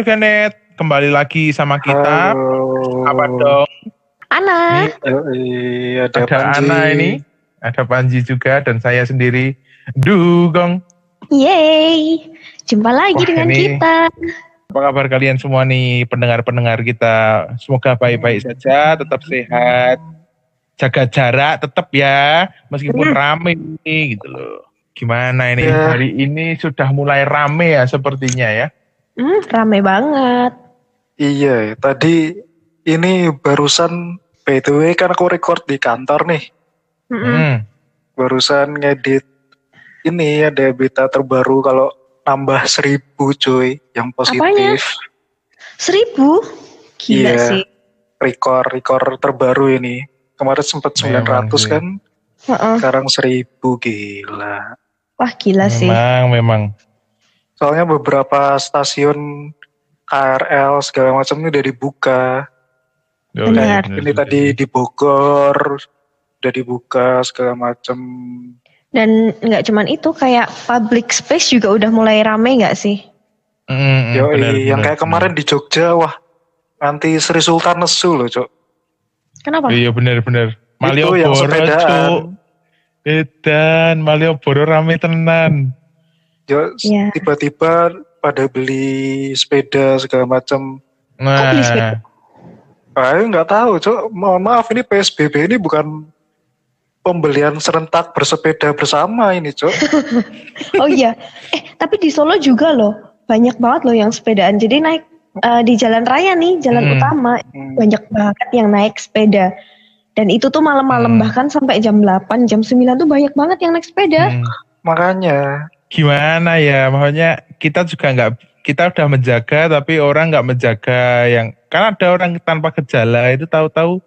Warganet, kembali lagi sama kita. Halo. Apa dong? Ana. Ini Yoi, ada, ada Panji. Ana ini, ada Panji juga dan saya sendiri Dugong. Yeay. Jumpa lagi Wah, dengan ini- kita. Apa kabar kalian semua nih pendengar-pendengar kita? Semoga baik-baik saja, tetap sehat, jaga jarak tetap ya, meskipun Hmm. rame nih gitu loh. Gimana ini Ya. hari ini sudah mulai rame ya sepertinya ya? Hmm, rame banget. Iya, tadi ini barusan by the way kan aku record di kantor nih. Hmm. Barusan ngedit ini ada berita terbaru kalau nambah seribu cuy yang positif. Seribu? Gila Iya. sih. Rekor rekor terbaru ini. Kemarin sempat Memang 900 sih. kan, Heeh. sekarang 1000 gila. Wah gila sih. Memang, memang. Soalnya beberapa stasiun KRL segala macam ini udah dibuka. Oh, Benar. iya, Ini tadi di Bogor udah dibuka segala macam. Dan nggak cuman itu, kayak public space juga udah mulai rame nggak sih? Mm, mm, Yo, benar, yang kayak kemarin di Jogja, wah nanti Sri Sultan nesu loh, Cok. Kenapa? Iya benar-benar. Itu yang Malioboro sepedaan. cuk. Edan Malioboro rame tenan. Yo, Iya. tiba-tiba pada beli sepeda segala macam. Nah, beli sepeda? Ah, nggak tahu, Cok. Mohon maaf, ini PSBB ini bukan pembelian serentak bersepeda bersama ini, Cok. Oh iya. Eh, tapi di Solo juga loh. Banyak banget loh yang sepedaan. Jadi naik eh, di jalan raya nih, jalan Hmm. utama. Hmm. Banyak banget yang naik sepeda. Dan itu tuh malam-malam Hmm. bahkan sampai jam 8, jam 9 tuh banyak banget yang naik sepeda. hmm, Makanya, gimana ya? Maksudnya kita juga nggak kita udah menjaga tapi orang nggak menjaga yang kan ada orang tanpa gejala itu tahu-tahu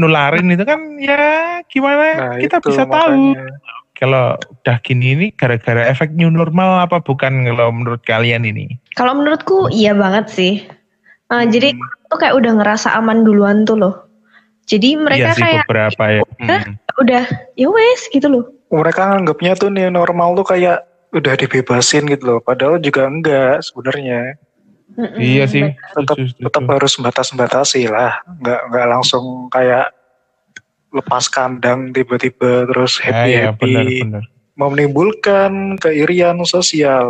nularin itu kan ya gimana nah kita itu bisa tahu makanya. kalau udah gini ini gara-gara efek new normal apa bukan kalau menurut kalian ini? Kalau menurutku iya banget sih. Nah, Hmm. Jadi tuh kayak udah ngerasa aman duluan tuh loh. Jadi mereka iya sih kayak beberapa ya. Udah. Hmm. udah ya wes gitu loh. mereka anggapnya tuh nih normal tuh kayak udah dibebasin gitu loh. Padahal juga enggak sebenarnya. Iya sih. Tetap tetap harus batas-batasi lah. Enggak enggak langsung kayak lepas kandang tiba-tiba terus Ah, iya, happy-happy. benar-benar. Menimbulkan keirian sosial.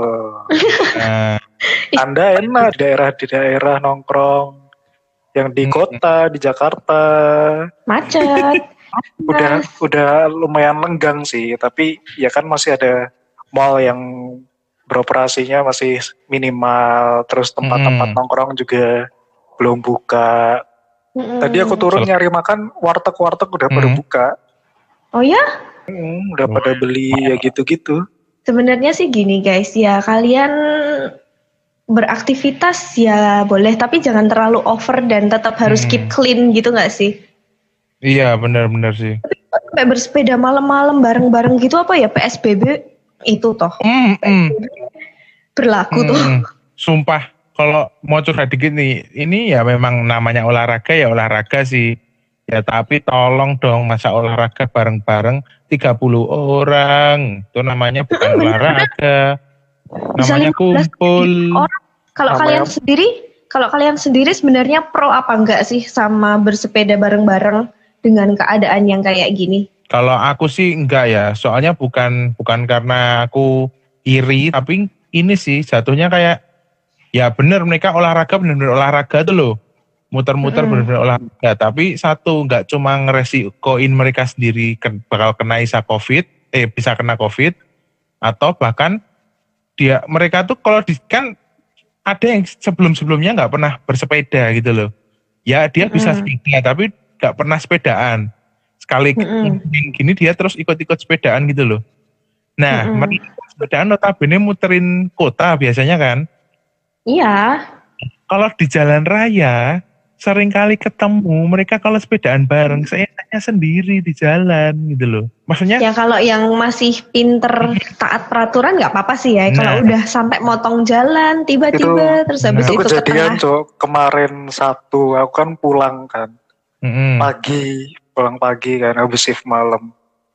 Nah, Anda enak di daerah di daerah nongkrong yang di Hmm. kota di Jakarta Macet. udah udah lumayan lenggang sih tapi ya kan masih ada mall yang beroperasinya masih minimal terus tempat-tempat Hmm. nongkrong juga belum buka Mm-mm. tadi aku turun nyari makan warteg-warteg udah pada Hmm. buka Oh ya? Hmm, udah Oh. pada beli ya gitu-gitu Sebenarnya sih gini guys, ya kalian beraktivitas ya boleh, tapi jangan terlalu over dan tetap harus Hmm. keep clean gitu nggak sih? iya benar-benar sih. Sampai bersepeda malam-malam bareng-bareng gitu apa ya PSBB itu toh Hmm, hmm. berlaku tuh. Hmm, Sumpah, kalau mau curhat dikit nih, ini ya memang namanya olahraga ya olahraga sih. Ya tapi tolong dong masa olahraga bareng-bareng 30 orang. Itu namanya bukan olahraga. Bisa Namanya 15 kumpul. orang. Kalau Namanya- kalian sendiri, kalau kalian sendiri sebenarnya pro apa enggak sih sama bersepeda bareng-bareng dengan keadaan yang kayak gini? Kalau aku sih enggak ya, soalnya bukan bukan karena aku iri, tapi ini sih jatuhnya kayak ya bener mereka olahraga bener-bener olahraga tuh loh, muter-muter Mm-mm. bener-bener olahraga. Tapi satu nggak cuma ngeresikoin mereka sendiri bakal kena isa covid, eh bisa kena covid, atau bahkan dia mereka tuh kalau di kan ada yang sebelum-sebelumnya nggak pernah bersepeda gitu loh. Ya dia bisa Mm-mm. sepeda tapi nggak pernah sepedaan. Sekali Mm-mm. gini dia terus ikut-ikut sepedaan gitu loh. Nah, Mm-mm. mereka sepedaan notabene muterin kota biasanya kan. Iya. Kalau di jalan raya sering kali ketemu mereka kalau sepedaan bareng saya hanya sendiri di jalan gitu loh. Maksudnya Ya kalau yang masih pinter taat peraturan nggak apa-apa sih ya. Kalau Nah. udah sampai motong jalan tiba-tiba terus habis Nah. itu itu ke kejadian tengah. cok kemarin Sabtu aku kan pulang kan mm-mm, pagi pulang pagi kan habis shift malam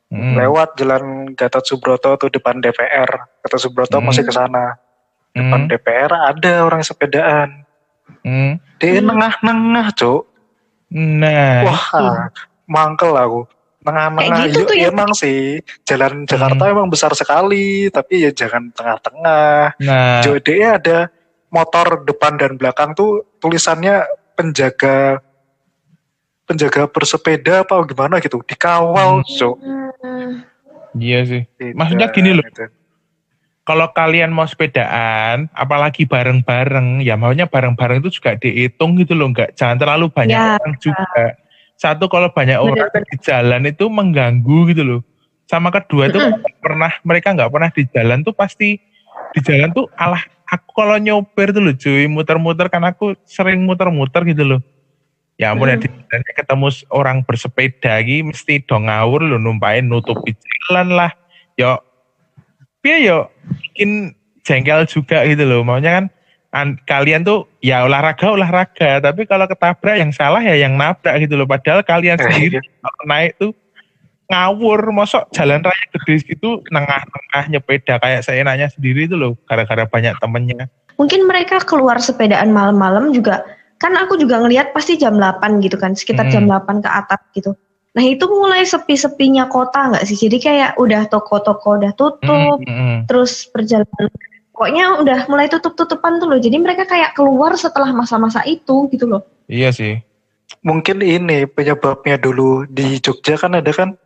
mm-mm. lewat jalan Gatot Subroto tuh depan DPR Gatot Subroto Hmm. masih ke sana depan Hmm. DPR ada orang sepedaan. Hmm. Di Hmm. nengah-nengah, Cuk. Nah, Wah, mangkel aku. Tengah-tengah, gitu yuk, tuh ya. emang sih. Jalan Jakarta emang besar sekali, tapi ya jangan tengah-tengah. nah, JODE ada motor depan dan belakang tuh tulisannya penjaga penjaga bersepeda apa gimana gitu dikawal Hmm. Hmm. iya sih. Tidak, Maksudnya gini loh. gitu. Kalau kalian mau sepedaan, apalagi bareng-bareng, ya maunya bareng-bareng itu juga dihitung gitu loh, nggak jangan terlalu banyak Ya. orang juga. Satu kalau banyak orang di jalan itu mengganggu gitu loh. Sama kedua itu pernah mereka nggak pernah di jalan tuh pasti di jalan tuh alah aku kalau nyopir tuh loh cuy muter-muter kan aku sering muter-muter gitu loh. Ya ampun ya Hmm. ketemu orang bersepeda lagi mesti dong ngawur lo numpain nutupi jalan lah. Yo piye yo bikin jengkel juga gitu loh. Maunya kan an- kalian tuh ya olahraga olahraga, tapi kalau ketabrak yang salah ya yang nabrak gitu loh. Padahal kalian Eh, sendiri kalau naik tuh ngawur, mosok jalan raya gede gitu nengah-nengah nyepeda kayak saya nanya sendiri itu loh, gara-gara banyak temennya. Mungkin mereka keluar sepedaan malam-malam juga. Kan aku juga ngelihat pasti jam 8 gitu kan, sekitar Hmm. jam 8 ke atas gitu. Nah itu mulai sepi-sepinya kota nggak sih? Jadi kayak udah toko-toko udah tutup, Hmm, hmm, terus perjalanan pokoknya udah mulai tutup-tutupan tuh loh. Jadi mereka kayak keluar setelah masa-masa itu gitu loh. Iya sih. Mungkin ini penyebabnya dulu di Jogja kan ada kan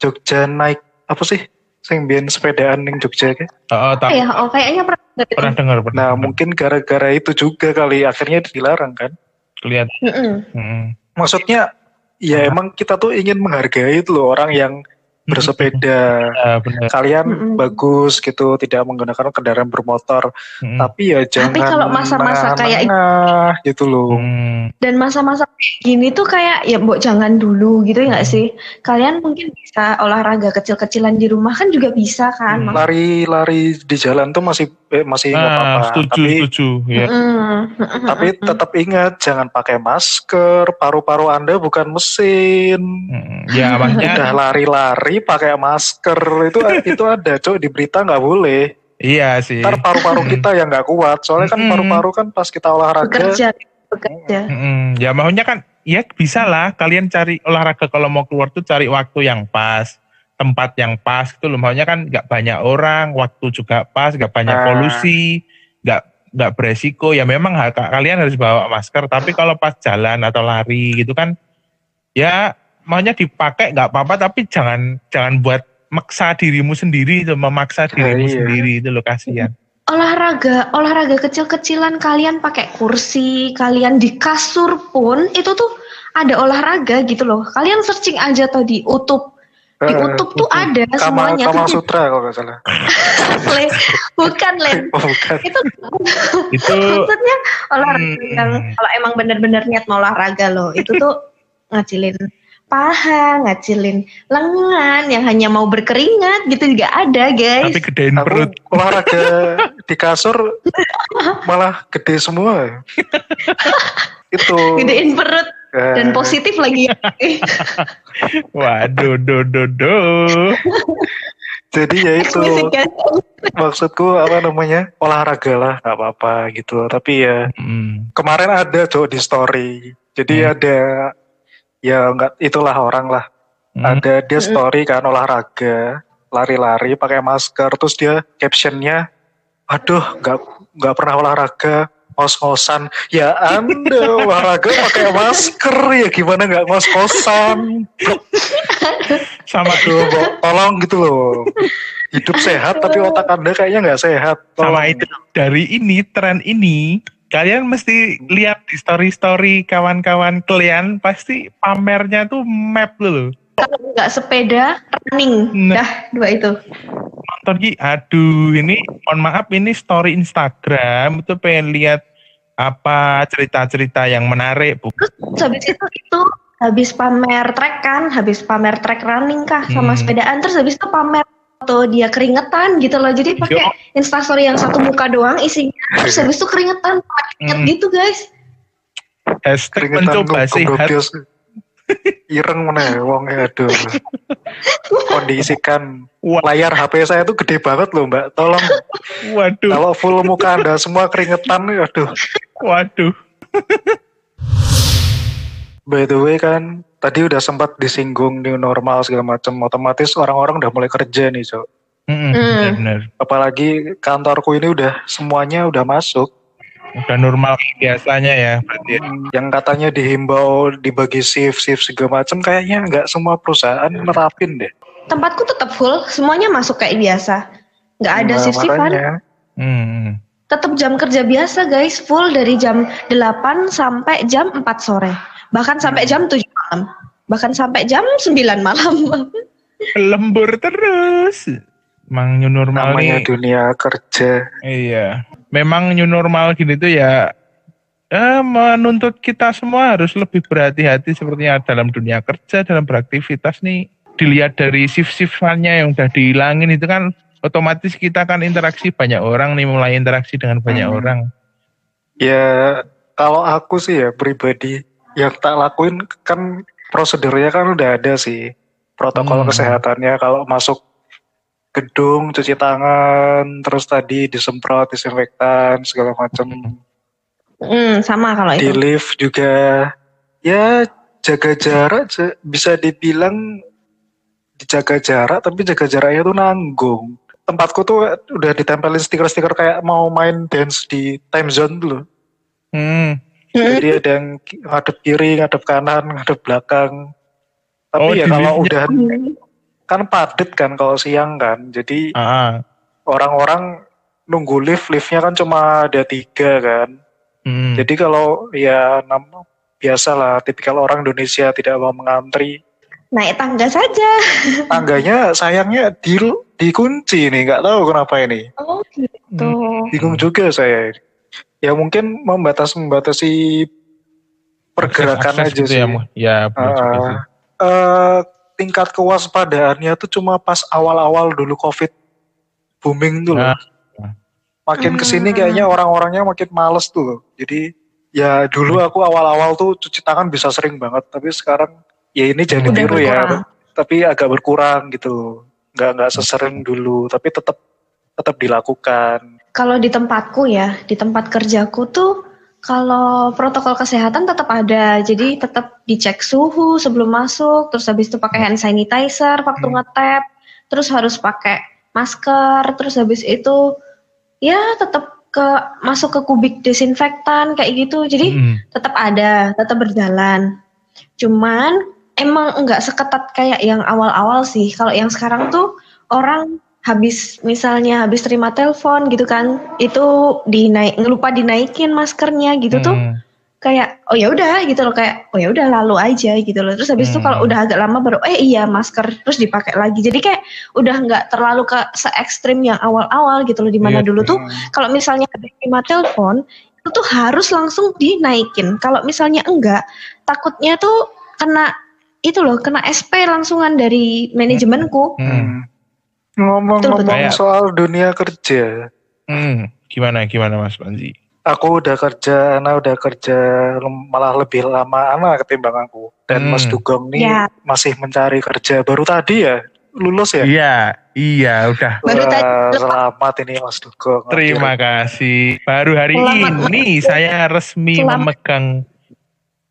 Jogja naik apa sih? Sing biyen sepedaan ning Jogja kan? Tak- ya, oh kayaknya pernah. pernah dengar, pernah. Nah, dengar. mungkin gara-gara itu juga kali akhirnya dilarang kan? lihat. Mm-mm. Hmm. Maksudnya ya Hah? emang kita tuh ingin menghargai itu loh orang yang bersepeda. Ya, benar. Kalian Mm-mm. bagus gitu, tidak menggunakan kendaraan bermotor. Hmm. Tapi ya jangan kalau masa-masa kayak- gitu loh. Hmm. Dan masa-masa kayak gini tuh kayak ya mbok jangan dulu gitu ya nggak sih? Kalian mungkin bisa olahraga kecil-kecilan di rumah kan juga bisa kan? Hmm. Lari-lari di jalan tuh masih eh, masih nggak Ah, apa-apa. setuju, Tapi setuju. Ya. Mm-mm. tapi tetap ingat jangan pakai masker. Paru-paru Anda bukan mesin. Hmm. Ya, maksudnya Udah lari-lari pakai masker itu itu ada cok di berita nggak boleh. iya sih. Ntar paru-paru kita yang nggak kuat. Soalnya kan Mm-mm. paru-paru kan pas kita olahraga bekerja, bekerja. Mm-mm. Ya maunya kan ya bisa lah kalian cari olahraga kalau mau keluar tuh cari waktu yang pas, tempat yang pas gitu loh. Maunya kan nggak banyak orang, waktu juga pas, nggak banyak Ah. polusi, nggak nggak beresiko. Ya memang kalian harus bawa masker. Tapi kalau pas jalan atau lari gitu kan, ya maunya dipakai nggak apa-apa. Tapi jangan jangan buat maksa dirimu sendiri itu, memaksa dirimu iya. sendiri itu loh kasihan. olahraga olahraga kecil-kecilan kalian pakai kursi kalian di kasur pun itu tuh ada olahraga gitu loh kalian searching aja tuh di YouTube di Eh, YouTube tuh ada Kama, semuanya Kama Sutra kalau nggak salah. Le, bukan Len Oh, bukan. itu Itu maksudnya olahraga Hmm. yang kalau emang bener-bener niat mau olahraga loh itu tuh ngacilin paha, ngacilin lengan yang hanya mau berkeringat gitu juga ada guys. tapi gedein Aku perut. olahraga di kasur malah gede semua. itu. Gedein perut eh, dan positif lagi. Waduh, do, do, do. Jadi ya itu maksudku apa namanya olahraga lah nggak apa-apa gitu. Tapi ya Hmm. kemarin ada cowok di story. Jadi Hmm. ada ya nggak itulah orang lah. Hmm. Ada dia Mm-mm. story kan olahraga, lari-lari pakai masker, terus dia captionnya, aduh nggak nggak pernah olahraga, ngos-ngosan. Ya anda olahraga pakai masker ya gimana nggak ngos-ngosan? Sama Tuh, tolong gitu loh. Hidup sehat tapi otak anda kayaknya nggak sehat. sama Tolong. itu dari ini tren ini kalian mesti lihat di story story kawan-kawan kalian pasti pamernya tuh map dulu Kalau nggak sepeda, running. Nah. Dah, dua itu. nonton Ki aduh ini mohon maaf ini story Instagram itu pengen lihat apa cerita-cerita yang menarik bu Terus habis itu itu habis pamer trek kan, habis pamer trek running kah sama Hmm. sepedaan, terus habis itu pamer foto dia keringetan gitu loh. Jadi pakai instastory yang satu muka doang isinya, terus habis itu keringetan, pakai keringet Hmm. gitu guys. hashtag Keringetan mencoba sehat. Ireng mana wong aduh. Kondisikan layar HP saya tuh gede banget loh mbak. Tolong Waduh, kalau full muka anda semua keringetan, aduh. waduh. By the way kan tadi udah sempat disinggung new normal segala macam. Otomatis orang-orang udah mulai kerja nih cok. Mm-mm, Hmm. Benar. Apalagi kantorku ini udah semuanya udah masuk. Udah normal biasanya ya. Berarti. ya. Yang katanya dihimbau dibagi shift shift segala macam kayaknya nggak semua perusahaan nerapin deh. Tempatku tetap full, semuanya masuk kayak biasa. Nggak ada Nah, shift-shiftan. makanya. Hmm. Tetap jam kerja biasa guys, full dari jam 8 sampai jam 4 sore. Bahkan sampai jam 7 malam. Bahkan sampai jam 9 malam. Lembur terus. Emang new normal namanya nih. dunia kerja. Iya. Memang new normal gini tuh ya eh, menuntut kita semua harus lebih berhati-hati sepertinya dalam dunia kerja, dalam beraktivitas nih. Dilihat dari shift-shiftannya yang udah dihilangin itu kan otomatis kita kan interaksi banyak orang nih, mulai interaksi dengan banyak Hmm. orang. Ya kalau aku sih ya pribadi yang tak lakuin kan prosedurnya kan udah ada sih protokol Hmm. kesehatannya kalau masuk gedung cuci tangan terus tadi disemprot disinfektan segala macam Hmm, sama kalau di itu. lift juga ya jaga jarak ja- bisa dibilang dijaga jarak tapi jaga jaraknya tuh nanggung tempatku tuh udah ditempelin stiker-stiker kayak mau main dance di time zone dulu Hmm. Hmm. Jadi ada yang ngadep kiri, ngadep kanan, ngadep belakang. Tapi Oh, ya kalau udah kan padet kan kalau siang kan. Jadi Ah, orang-orang nunggu lift, liftnya kan cuma ada tiga kan. Hmm. Jadi kalau ya nam biasa lah, tipikal orang Indonesia tidak mau mengantri. Naik tangga saja. Tangganya sayangnya di dikunci nih, nggak tahu kenapa ini. Oh gitu. Bingung juga saya. Ya mungkin membatas membatasi pergerakan Akses aja gitu sih. Ya, Mu. ya Ah, sih. eh, tingkat kewaspadaannya tuh cuma pas awal-awal dulu COVID booming tuh. loh. Nah. Makin ke sini Hmm. kayaknya orang-orangnya makin males tuh. loh. Jadi ya dulu aku awal-awal tuh cuci tangan bisa sering banget, tapi sekarang ya ini jadi Udah tiru ya, tapi agak berkurang gitu. Nggak nggak sesering dulu, tapi tetap tetap dilakukan. Kalau di tempatku ya, di tempat kerjaku tuh kalau protokol kesehatan tetap ada. Jadi tetap dicek suhu sebelum masuk, terus habis itu pakai hand sanitizer waktu Hmm. ngetap, terus harus pakai masker, terus habis itu ya tetap ke masuk ke kubik desinfektan kayak gitu. Jadi Hmm. tetap ada, tetap berjalan. Cuman emang enggak seketat kayak yang awal-awal sih. Kalau yang sekarang tuh orang habis misalnya habis terima telepon gitu kan, itu dinaik lupa dinaikin maskernya gitu tuh Hmm. kayak oh ya udah gitu loh kayak oh ya udah lalu aja gitu loh. Terus habis itu Hmm. kalau udah agak lama baru eh iya masker terus dipakai lagi. Jadi kayak udah nggak terlalu ke se ekstrim yang awal-awal gitu loh di mana Iya, dulu tuh kalau misalnya habis terima telepon itu tuh harus langsung dinaikin. Kalau misalnya enggak, takutnya tuh kena itu loh, kena SP langsungan dari manajemenku. Hmm. Ngomong-ngomong soal dunia kerja, Hmm. Gimana gimana Mas Panji? aku udah kerja, Ana udah kerja malah lebih lama Ana ketimbang aku. Dan Hmm. Mas Dugong nih Ya. masih mencari kerja baru tadi ya, lulus ya. Iya, iya udah. Baru Wah, tadi selamat ini Mas Dugong. Terima kasih. Baru hari Selamat. ini saya resmi Selamat. memegang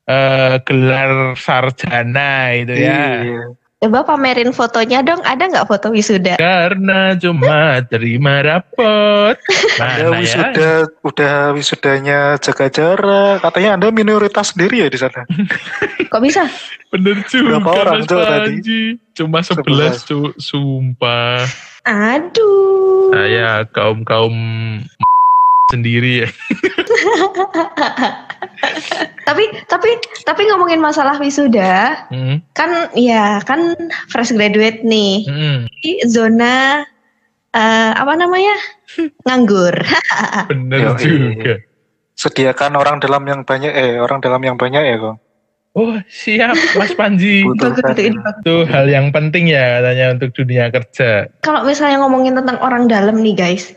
eh, gelar sarjana itu ya. Iya. Coba pamerin fotonya dong, ada nggak foto wisuda? Karena cuma terima rapot. Mana ya? wisuda, udah wisudanya jaga jarak. Katanya Anda minoritas sendiri ya di sana. Kok bisa? Bener juga Berapa orang, Mas Cuk, tadi? Cuma 11 Cuk. Sumpah. Aduh. Saya kaum-kaum sendiri ya. Tapi tapi tapi ngomongin masalah wisuda, Hmm. kan ya kan fresh graduate nih. Hmm. Di zona eh, apa namanya? Nganggur. Bener Yoi. juga. Sediakan orang dalam yang banyak, eh orang dalam yang banyak ya kok. Oh siap Mas Panji. Butuh. Itu hal yang penting ya katanya untuk dunia kerja. Kalau misalnya ngomongin tentang orang dalam nih guys,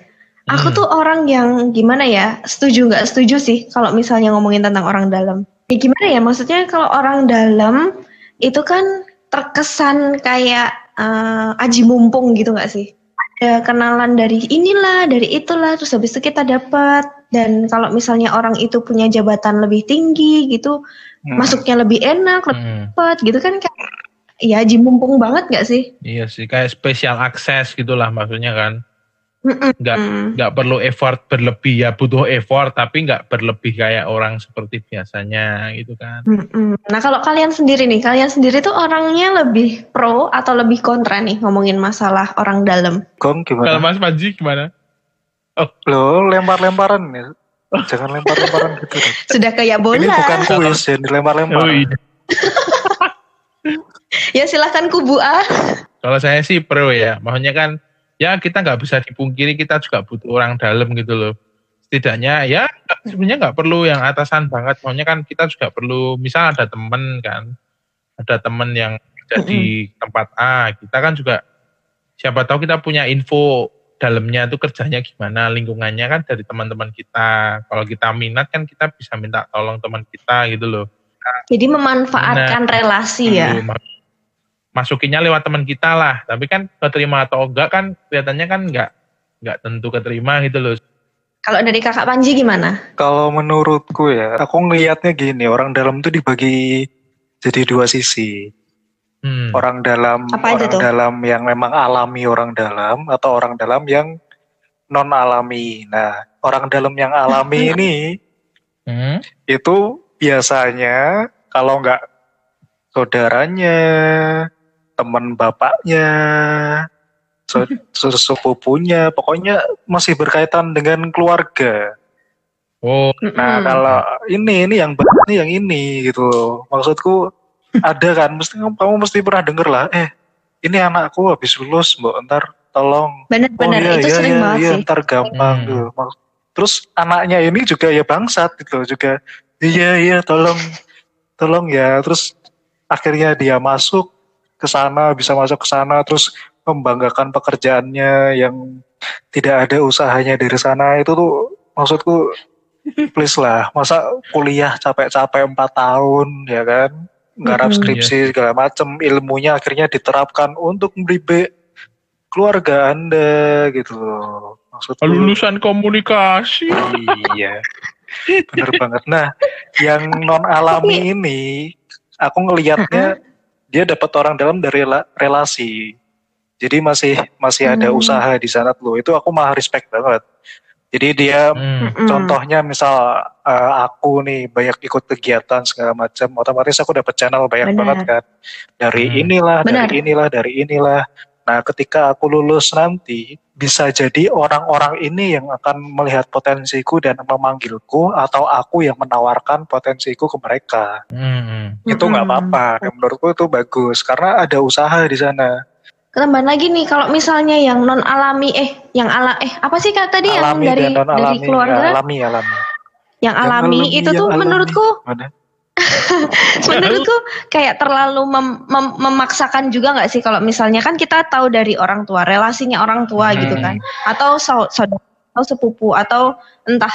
aku Hmm. tuh orang yang gimana ya, setuju nggak setuju sih kalau misalnya ngomongin tentang orang dalam. Ya gimana ya, maksudnya kalau orang dalam itu kan terkesan kayak eh, aji mumpung gitu nggak sih? Ada kenalan dari inilah, dari itulah, terus habis itu kita dapat. Dan kalau misalnya orang itu punya jabatan lebih tinggi gitu, Hmm. masuknya lebih enak, lebih Hmm, cepat gitu kan kayak ya aji mumpung banget nggak sih? iya sih, kayak special access gitulah maksudnya kan. Nggak nggak perlu effort berlebih ya butuh effort tapi nggak berlebih kayak orang seperti biasanya gitu kan. Mm-mm. Nah kalau kalian sendiri nih, kalian sendiri tuh orangnya lebih pro atau lebih kontra nih ngomongin masalah orang dalam? Gong Kalau gimana? Mas Panji gimana? Lo lempar-lemparan ya. Jangan lempar-lemparan gitu. dong. Sudah kayak bola. Ini bukan kuis yang dilempar-lempar. Oh, iya. Ya silahkan kubu A. Kalau saya sih pro ya, maksudnya kan ya kita nggak bisa dipungkiri kita juga butuh orang dalam gitu loh. Setidaknya ya sebenarnya nggak perlu yang atasan banget, maksudnya kan kita juga perlu, misal ada temen kan, ada temen yang kerja di tempat A, kita kan juga siapa tahu kita punya info dalamnya tuh kerjanya gimana, lingkungannya kan dari teman-teman kita. Kalau kita minat kan kita bisa minta tolong teman kita gitu loh. Jadi memanfaatkan relasi ya. Dulu, masukinnya lewat teman kita lah tapi kan keterima atau enggak kan kelihatannya kan enggak enggak tentu keterima gitu loh Kalau dari kakak Panji gimana? Kalau menurutku ya, aku ngelihatnya gini, orang dalam tuh dibagi jadi dua sisi. hmm. Orang dalam, Apa aja orang tuh? dalam yang memang alami orang dalam atau orang dalam yang non alami. Nah, orang dalam yang alami ini Hmm. itu biasanya kalau nggak saudaranya, teman bapaknya, so- so- sepupunya, pokoknya masih berkaitan dengan keluarga. oh Nah kalau ini ini yang ini yang ini gitu loh. Maksudku ada kan, mesti kamu mesti pernah denger lah. Eh ini anakku habis lulus, mbak ntar tolong. Bener-bener iya, itu iya, sering iya, banget iya, sih. ntar gampang Hmm. gitu. Terus anaknya ini juga ya bangsat gitu juga. Iya iya tolong tolong ya. Terus akhirnya dia masuk ke sana bisa masuk ke sana terus membanggakan pekerjaannya yang tidak ada usahanya dari sana. Itu tuh maksudku please lah masa kuliah capek-capek empat tahun ya kan? Mm-mm. skripsi segala macem ilmunya akhirnya diterapkan untuk memberi keluarga anda gitu loh. Maksudku lulusan komunikasi. Iya. Bener banget. Nah yang non alami ini aku ngelihatnya dia dapat orang dalam dari rela- relasi jadi masih masih ada Hmm. usaha di sana tuh itu aku malah respect banget jadi dia Hmm. Mm-mm. contohnya misal eh, aku nih banyak ikut kegiatan segala macam otomatis aku dapat channel banyak Benar. banget kan dari Hmm. inilah Benar. dari inilah dari inilah nah ketika aku lulus nanti bisa jadi orang-orang ini yang akan melihat potensiku dan memanggilku atau aku yang menawarkan potensiku ke mereka Hmm. itu nggak Mm-mm. apa-apa Dan menurutku itu bagus karena ada usaha di sana Tambahan lagi nih kalau misalnya yang non alami eh yang ala eh apa sih kata tadi yang alami dari dan non dari alami keluarga alami alami yang Yang alami alami, itu yang tuh alami. menurutku Mana? menurutku kayak terlalu mem- mem- memaksakan juga nggak sih kalau misalnya kan kita tahu dari orang tua relasinya orang tua Hmm. gitu kan atau sau- saudara atau sepupu atau entah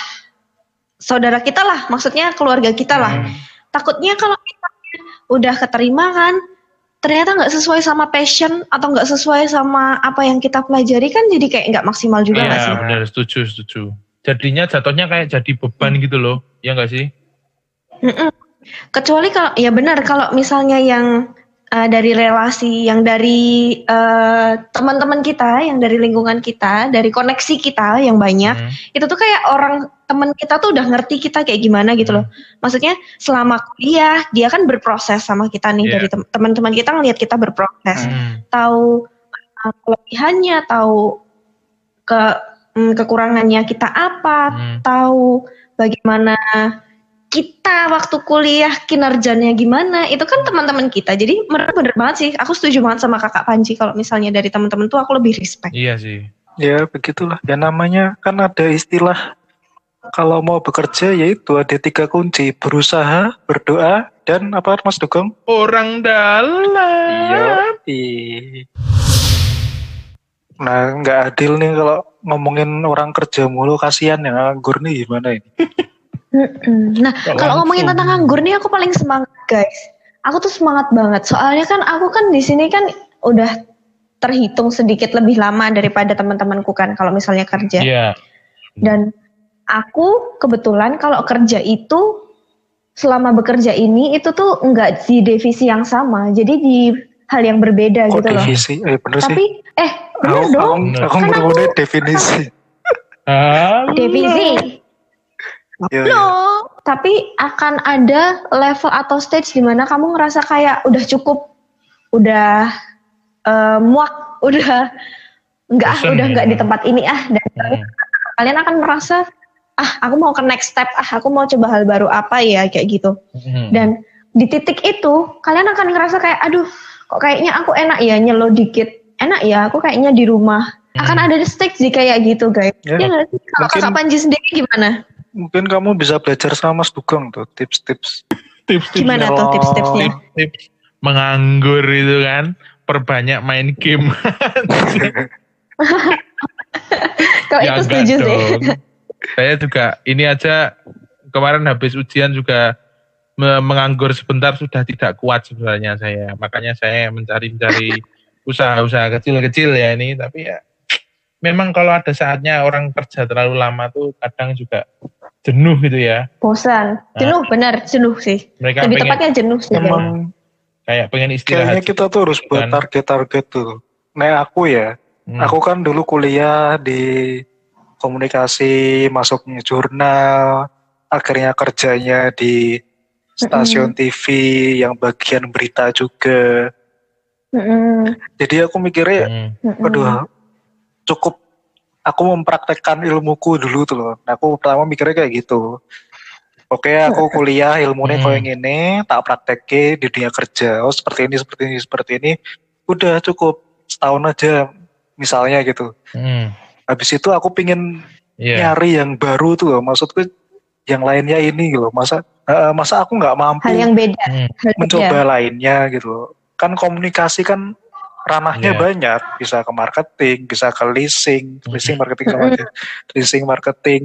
saudara kita lah maksudnya keluarga kita lah Hmm. takutnya kalau kita udah keterima kan ternyata nggak sesuai sama passion atau nggak sesuai sama apa yang kita pelajari kan jadi kayak nggak maksimal juga nggak Iya sih benar setuju setuju jadinya jatuhnya kayak jadi beban gitu loh ya enggak sih Mm-mm. Kecuali kalau ya benar kalau misalnya yang uh, dari relasi, yang dari uh, teman-teman kita, yang dari lingkungan kita, dari koneksi kita yang banyak, Hmm. itu tuh kayak orang teman kita tuh udah ngerti kita kayak gimana gitu loh. Maksudnya selama kuliah dia kan berproses sama kita nih Iya. dari tem- teman-teman kita ngelihat kita berproses, Hmm. tahu uh, kelebihannya, tahu ke mm, kekurangannya kita apa, Hmm. tahu bagaimana kita waktu kuliah kinerjanya gimana itu kan teman-teman kita jadi menurut bener banget sih aku setuju banget sama kakak Panji kalau misalnya dari teman-teman tuh aku lebih respect iya sih Ya begitulah. Ya namanya kan ada istilah kalau mau bekerja yaitu ada tiga kunci berusaha, berdoa, dan apa Mas Dugong? orang dalam Iya. Nah nggak adil nih kalau ngomongin orang kerja mulu kasihan yang nganggur nih gimana ini? Nah kalau ngomongin tentang nganggur nih aku paling semangat guys aku tuh semangat banget. Soalnya kan aku kan di sini kan udah terhitung sedikit lebih lama daripada teman-temanku kan kalau misalnya kerja. Iya. Dan aku kebetulan kalau kerja itu selama bekerja ini itu tuh enggak di divisi yang sama. Jadi di hal yang berbeda Kok gitu loh. divisi? Eh bener sih. Tapi eh bener Aku, dong. aku, aku Kan aku- definisi. Halo. Divisi. Iya, iya. Loh, tapi akan ada level atau stage di mana kamu ngerasa kayak udah cukup, udah eh, muak, udah enggak ah, Bosen udah ya. enggak di tempat ini ah dan Hmm. kalian akan merasa ah aku mau ke next step ah aku mau coba hal baru apa ya kayak gitu Hmm. dan di titik itu kalian akan ngerasa kayak aduh kok kayaknya aku enak ya nyelo dikit enak ya aku kayaknya di rumah akan Hmm. ada stage di kayak gitu guys Ya, ya sih? kalau kakak Panji sendiri gimana Mungkin kamu bisa belajar sama Mas Dugong tuh tips-tips. tips-tips. Gimana tuh tips-tipsnya? Tips menganggur itu kan perbanyak main game. Kalau Ya itu enggak setuju sih? saya juga ini aja kemarin habis ujian juga me- menganggur sebentar sudah tidak kuat sebenarnya saya. Makanya saya mencari-cari usaha-usaha kecil-kecil ya ini. Tapi ya memang kalau ada saatnya orang kerja terlalu lama tuh kadang juga jenuh gitu ya bosan jenuh benar jenuh sih mereka lebih pengen tepatnya jenuh sih. Emang kayak pengen istirahat kayaknya kita tuh harus buat target-target tuh. Nah aku ya, Hmm. aku kan dulu kuliah di komunikasi, masuknya jurnal, akhirnya kerjanya di stasiun TV yang bagian berita juga. Mm-mm, Jadi aku mikirnya, Hmm. aduh cukup aku mempraktekkan ilmuku dulu tuh loh. Nah, aku pertama mikirnya kayak gitu. Oke, aku kuliah ilmunya Hmm. kayak yang ini, tak praktekke di dunia kerja. Oh, seperti ini, seperti ini, seperti ini. Udah cukup setahun aja misalnya gitu. Hmm. Habis itu aku pingin Iya. nyari yang baru tuh loh. Maksudku yang lainnya ini gitu loh. Masa eh, masa aku nggak mampu hal yang beda Hmm. hal mencoba beda. lainnya gitu loh. Kan komunikasi kan ranahnya Iya. banyak, bisa ke marketing, bisa ke leasing, Mhm. leasing marketing sama aja. leasing marketing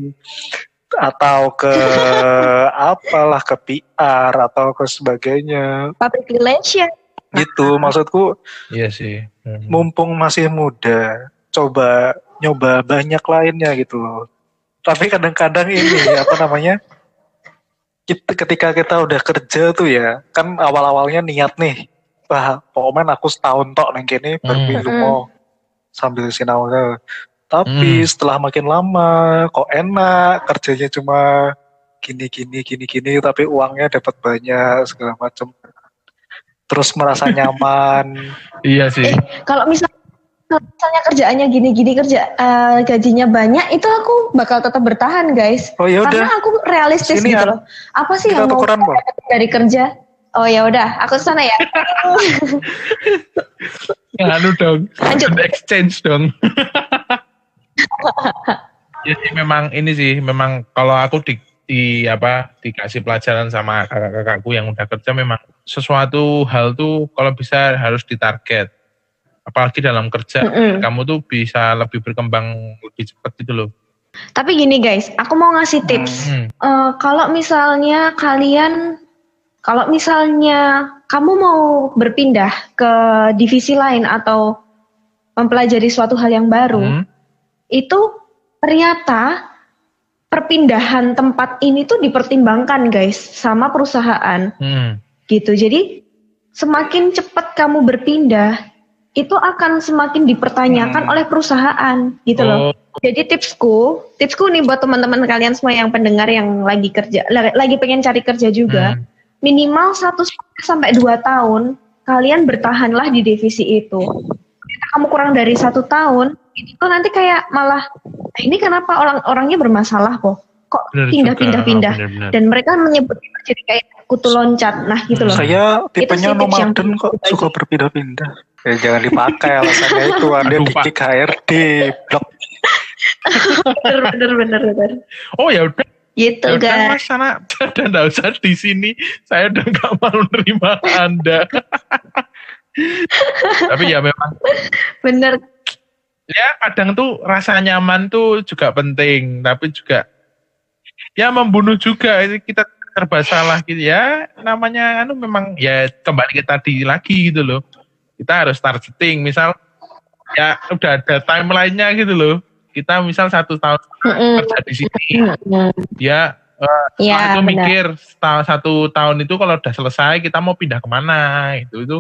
atau ke apalah ke PR atau ke sebagainya. public relation Gitu maksudku Iya sih. Hmm. mumpung masih muda, coba nyoba banyak lainnya gitu loh. Tapi kadang-kadang ini apa namanya? Kita, ketika kita udah kerja tuh ya, kan awal-awalnya niat nih, wah pokoknya aku setahun tok neng kene baru Hmm. pindah mau sambil sinau. Tapi Hmm. setelah makin lama, kok enak kerjanya cuma gini gini gini gini, tapi uangnya dapat banyak segala macam. Terus merasa nyaman. Iya sih. Eh, kalau misal misalnya kerjaannya gini-gini kerja eh, gajinya banyak itu aku bakal tetap bertahan guys Oh ya karena udah, aku realistis Sini, gitu loh apa sih kita yang mau tukeran, dari kerja oh ya udah aku ke sana ya Ya, anu dong. Lanjut. Exchange dong. ya sih memang ini sih memang kalau aku di, di apa dikasih pelajaran sama kakak-kakakku yang udah kerja memang sesuatu hal tuh kalau bisa harus ditarget. Apalagi dalam kerja Mm-mm. kamu tuh bisa lebih berkembang lebih cepat gitu loh. tapi gini guys aku mau ngasih tips Hmm. Eh, kalau misalnya kalian, kalau misalnya kamu mau berpindah ke divisi lain atau mempelajari suatu hal yang baru, Hmm. itu ternyata perpindahan tempat ini tuh dipertimbangkan guys sama perusahaan Hmm. gitu. Jadi semakin cepat kamu berpindah, itu akan semakin dipertanyakan Hmm. oleh perusahaan gitu loh. Oh, Jadi tipsku, tipsku nih buat teman-teman kalian semua yang pendengar yang lagi kerja, la- lagi pengen cari kerja juga, hmm. Minimal satu sampai dua tahun kalian bertahanlah di divisi itu. Ketika kamu kurang dari satu tahun, itu tuh nanti kayak malah "Eh, ini kenapa orang-orangnya bermasalah kok? Kok pindah-pindah-pindah? Dan mereka menyebut itu jadi kayak kutu loncat, nah gitu loh. Saya tipenya yang nomaden kok dibagi. suka berpindah-pindah. Ya jangan dipakai alasannya itu Anda Aduh, di HRD, blok. bener, bener, bener, bener. Oh ya udah Gitu Ya udah guys. mas sana dan nggak usah di sini. Saya udah nggak mau nerima anda. Tapi ya memang Bener. ya kadang tuh rasa nyaman tuh juga penting tapi juga ya membunuh juga. Ini kita serba salah gitu ya. Namanya anu memang ya kembali ke tadi lagi gitu loh. Kita harus start setting misal ya udah ada timelinenya gitu loh kita misal satu tahun Mm-mm. kerja di sini Mm-mm. dia eh, Iya, setelah itu benar. mikir setelah satu tahun itu kalau udah selesai kita mau pindah ke mana itu itu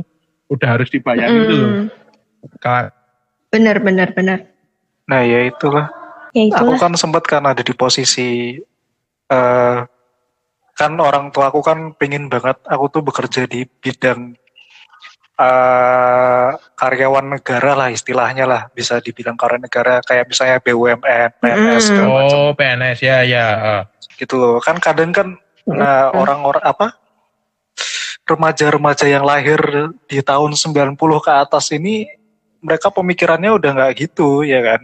udah harus dibayangin gitu loh Mm. Kalau- Bener, bener, bener. Nah ya itulah. Ya Aku itulah. kan sempat kan ada di posisi eh kan orang tua aku kan pengen banget aku tuh bekerja di bidang eh karyawan negara lah istilahnya lah bisa dibilang karyawan negara kayak misalnya BUMN, PNS Mm. segala macam oh PNS ya ya eh. gitu loh. Kan kadang kan nah, orang-orang apa remaja-remaja yang lahir di tahun 90 ke atas ini mereka pemikirannya udah nggak gitu ya kan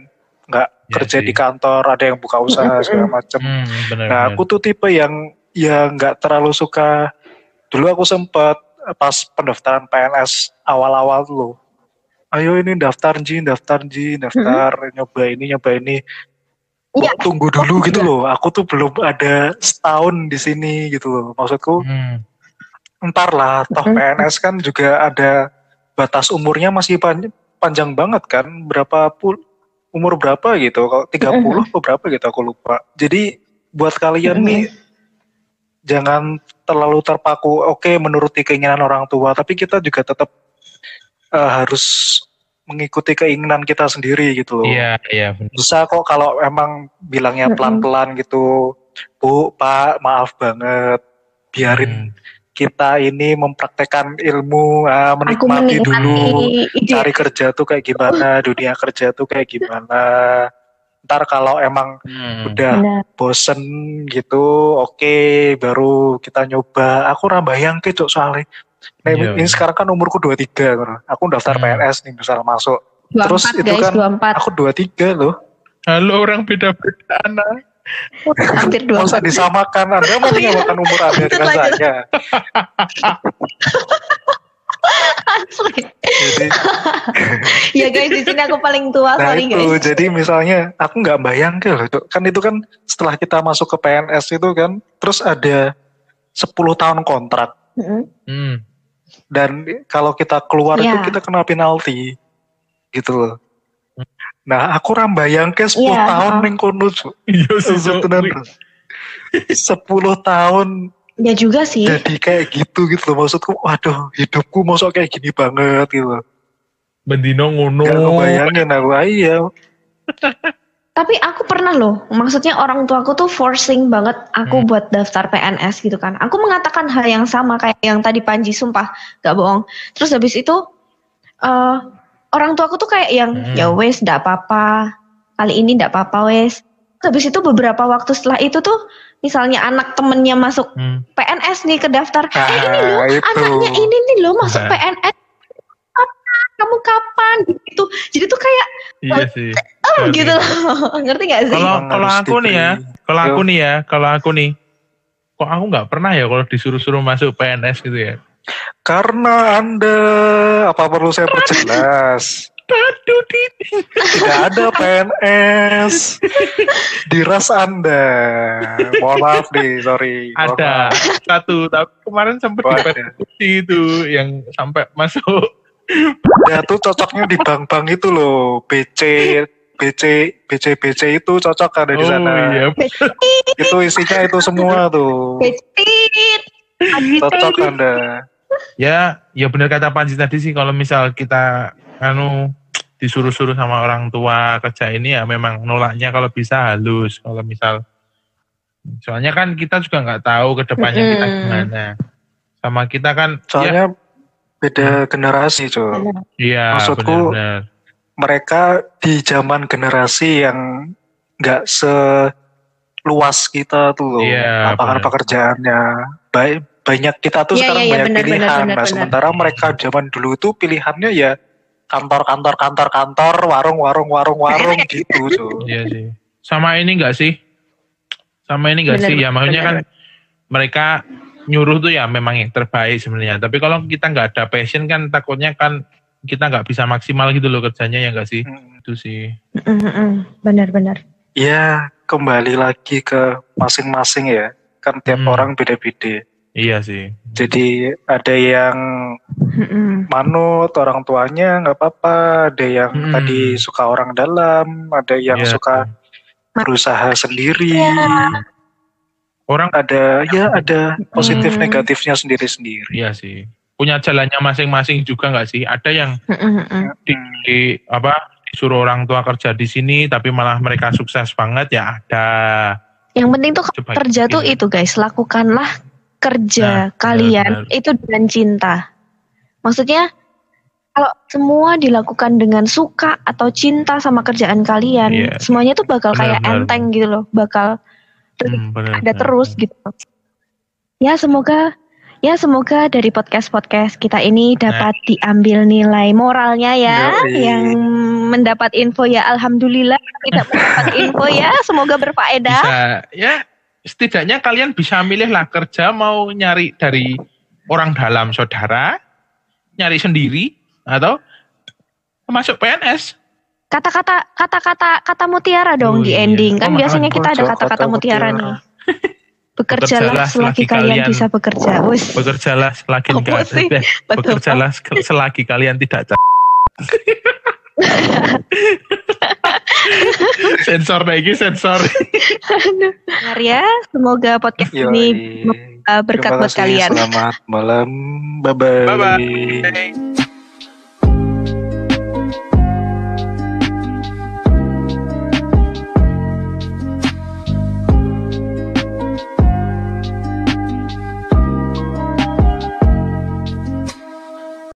nggak Ya kerja sih. di kantor ada yang buka usaha segala macam hmm, bener, nah bener. aku tuh tipe yang yang nggak terlalu suka dulu aku sempat pas pendaftaran PNS awal-awal tuh ayo ini daftar Ji daftar Ji daftar nyoba ini nyoba ini. Iya. Kok tunggu dulu gitu loh. Aku tuh belum ada setahun di sini gitu loh. Maksudku Hmm. ntar lah toh Hmm. PNS kan juga ada batas umurnya masih pan- panjang banget kan. Berapa pul umur berapa gitu. Kalau 30 atau berapa gitu aku lupa. Jadi buat kalian Hmm. nih jangan terlalu terpaku oke menuruti keinginan orang tua tapi kita juga tetap eh, harus mengikuti keinginan kita sendiri gitu loh Iya, iya benar. bisa kok kalau emang bilangnya pelan-pelan gitu bu pak maaf banget biarin Hmm. kita ini mempraktekkan ilmu ah, menikmati menikmati dulu ide. cari kerja tuh kayak gimana dunia kerja tuh kayak gimana ntar kalau emang Hmm. udah Benar. bosen gitu oke baru kita nyoba aku rambayang ke cok soalnya nah, Iya. ini sekarang kan umurku 23 gitu. aku daftar Hmm. PNS nih misal masuk 24 Terus itu guys, kan 24. aku 23 loh Halo orang beda-beda anak. Hampir usah 24. disamakan anda mau Oh, iya. menyamakan umur anda dengan Lanjut. jadi ya guys, di sini aku paling tua, Nah sorry itu guys. jadi misalnya aku nggak bayang ke loh kan itu kan setelah kita masuk ke PNS itu kan terus ada 10 tahun kontrak Mm-mm. Hmm. dan kalau kita keluar itu Iya. kita kena penalti gitu loh. Nah aku rambayang ke 10 Iya, tahun ning kono. Iya sih, Cuk, Cuk. tenan, bro. 10 tahun Ya juga sih. jadi kayak gitu gitu loh maksudku waduh hidupku mosok kayak gini banget gitu loh. Bendino ngono. Gak ngebayangin aku ah, iya Tapi aku pernah loh, maksudnya orang tuaku tuh forcing banget aku Hmm. buat daftar PNS gitu kan. Aku mengatakan hal yang sama kayak yang tadi Panji, sumpah gak bohong. Terus habis itu eh orang tuaku tuh kayak yang Hmm. ya wes ndak apa-apa, kali ini ndak apa-apa wes. Terus habis itu beberapa waktu setelah itu tuh misalnya anak temennya masuk Hmm. PNS nih ke daftar, eh ini Ah, loh itu. anaknya ini nih loh masuk Nah. PNS. Kapan? Kamu kapan? Gitu. Jadi tuh kayak Iya sih. oh Iya gitu loh. Ngerti gak sih? Kalau kalau aku nih ya, kalau aku nih ya, kalau aku nih, kok aku nggak pernah ya kalau disuruh-suruh masuk PNS gitu ya. Karena Anda apa perlu saya perjelas? Dit. Tidak ada PNS di ras Anda. Mohon maaf nih, sorry. Mohon Ada maaf. satu, tapi kemarin sempat Oh, dipetisi itu yang sampai masuk. Ya tuh cocoknya di bank-bank itu loh, BC, BC, BC, BC itu cocok ada di Oh sana. iya, Itu isinya itu semua tuh. Cocok Anda. ya, ya benar kata Panji tadi sih kalau misal kita anu disuruh-suruh sama orang tua kerja ini ya memang nolaknya kalau bisa halus. Kalau misal soalnya kan kita juga nggak tahu ke depannya kita gimana. Sama kita kan ya, Soalnya beda generasi, cuy. iya maksudku- benar-benar. mereka di zaman generasi yang nggak seluas kita tuh loh Iya, lapangan pekerjaannya baik banyak kita tuh Iya, sekarang iya, iya, banyak benar, pilihan benar, benar, nah benar. sementara mereka zaman dulu itu pilihannya ya kantor kantor kantor kantor warung warung warung warung gitu cuy Iya sih. Sama ini enggak sih? Sama ini enggak sih? Ya maksudnya kan mereka nyuruh tuh ya memang yang terbaik sebenarnya. Tapi kalau kita nggak ada passion kan takutnya kan kita nggak bisa maksimal gitu loh kerjanya ya enggak sih? Hmm. Itu sih. Benar-benar. ya kembali lagi ke masing-masing ya kan tiap Hmm. orang beda-beda. Iya sih. Jadi ada yang Mm-mm. manut orang tuanya nggak apa-apa, ada yang Hmm. tadi suka orang dalam, ada yang Iya. suka berusaha sendiri, Iya. Orang ada ya ada positif Hmm. negatifnya sendiri-sendiri. iya sih. Punya jalannya masing-masing juga nggak sih? Ada yang di, di- apa disuruh orang tua kerja di sini tapi malah mereka sukses banget ya ada. Yang penting tuh Coba kerja tuh gitu. itu guys, lakukanlah kerja Nah, kalian benar-benar. itu dengan cinta. Maksudnya kalau semua dilakukan dengan suka atau cinta sama kerjaan kalian, Iya. semuanya tuh bakal kayak Benar-benar. enteng gitu loh, bakal Hmm, benar, ada benar. terus gitu. Ya semoga ya semoga dari podcast-podcast kita ini dapat diambil nilai moralnya ya Yoi. yang mendapat info ya alhamdulillah tidak mendapat info ya semoga berfaedah. Bisa ya setidaknya kalian bisa milih lah kerja mau nyari dari orang dalam saudara, nyari sendiri atau masuk PNS. Kata-kata kata-kata kata mutiara dong Oh, di iya. ending. Kan Oh, biasanya kita ada kata-kata kata mutiara mutiara? nih. Bekerjalah Bekerjalah selagi kalian kalian- bisa bekerja. Wus. Bekerjalah selagi Betul, bekerjalah se- selagi kalian tidak sensor lagi sensor. Dengar ya. Semoga podcast Yoi. ini berkat buat kalian. Selamat malam. Bye-bye. Bye bye.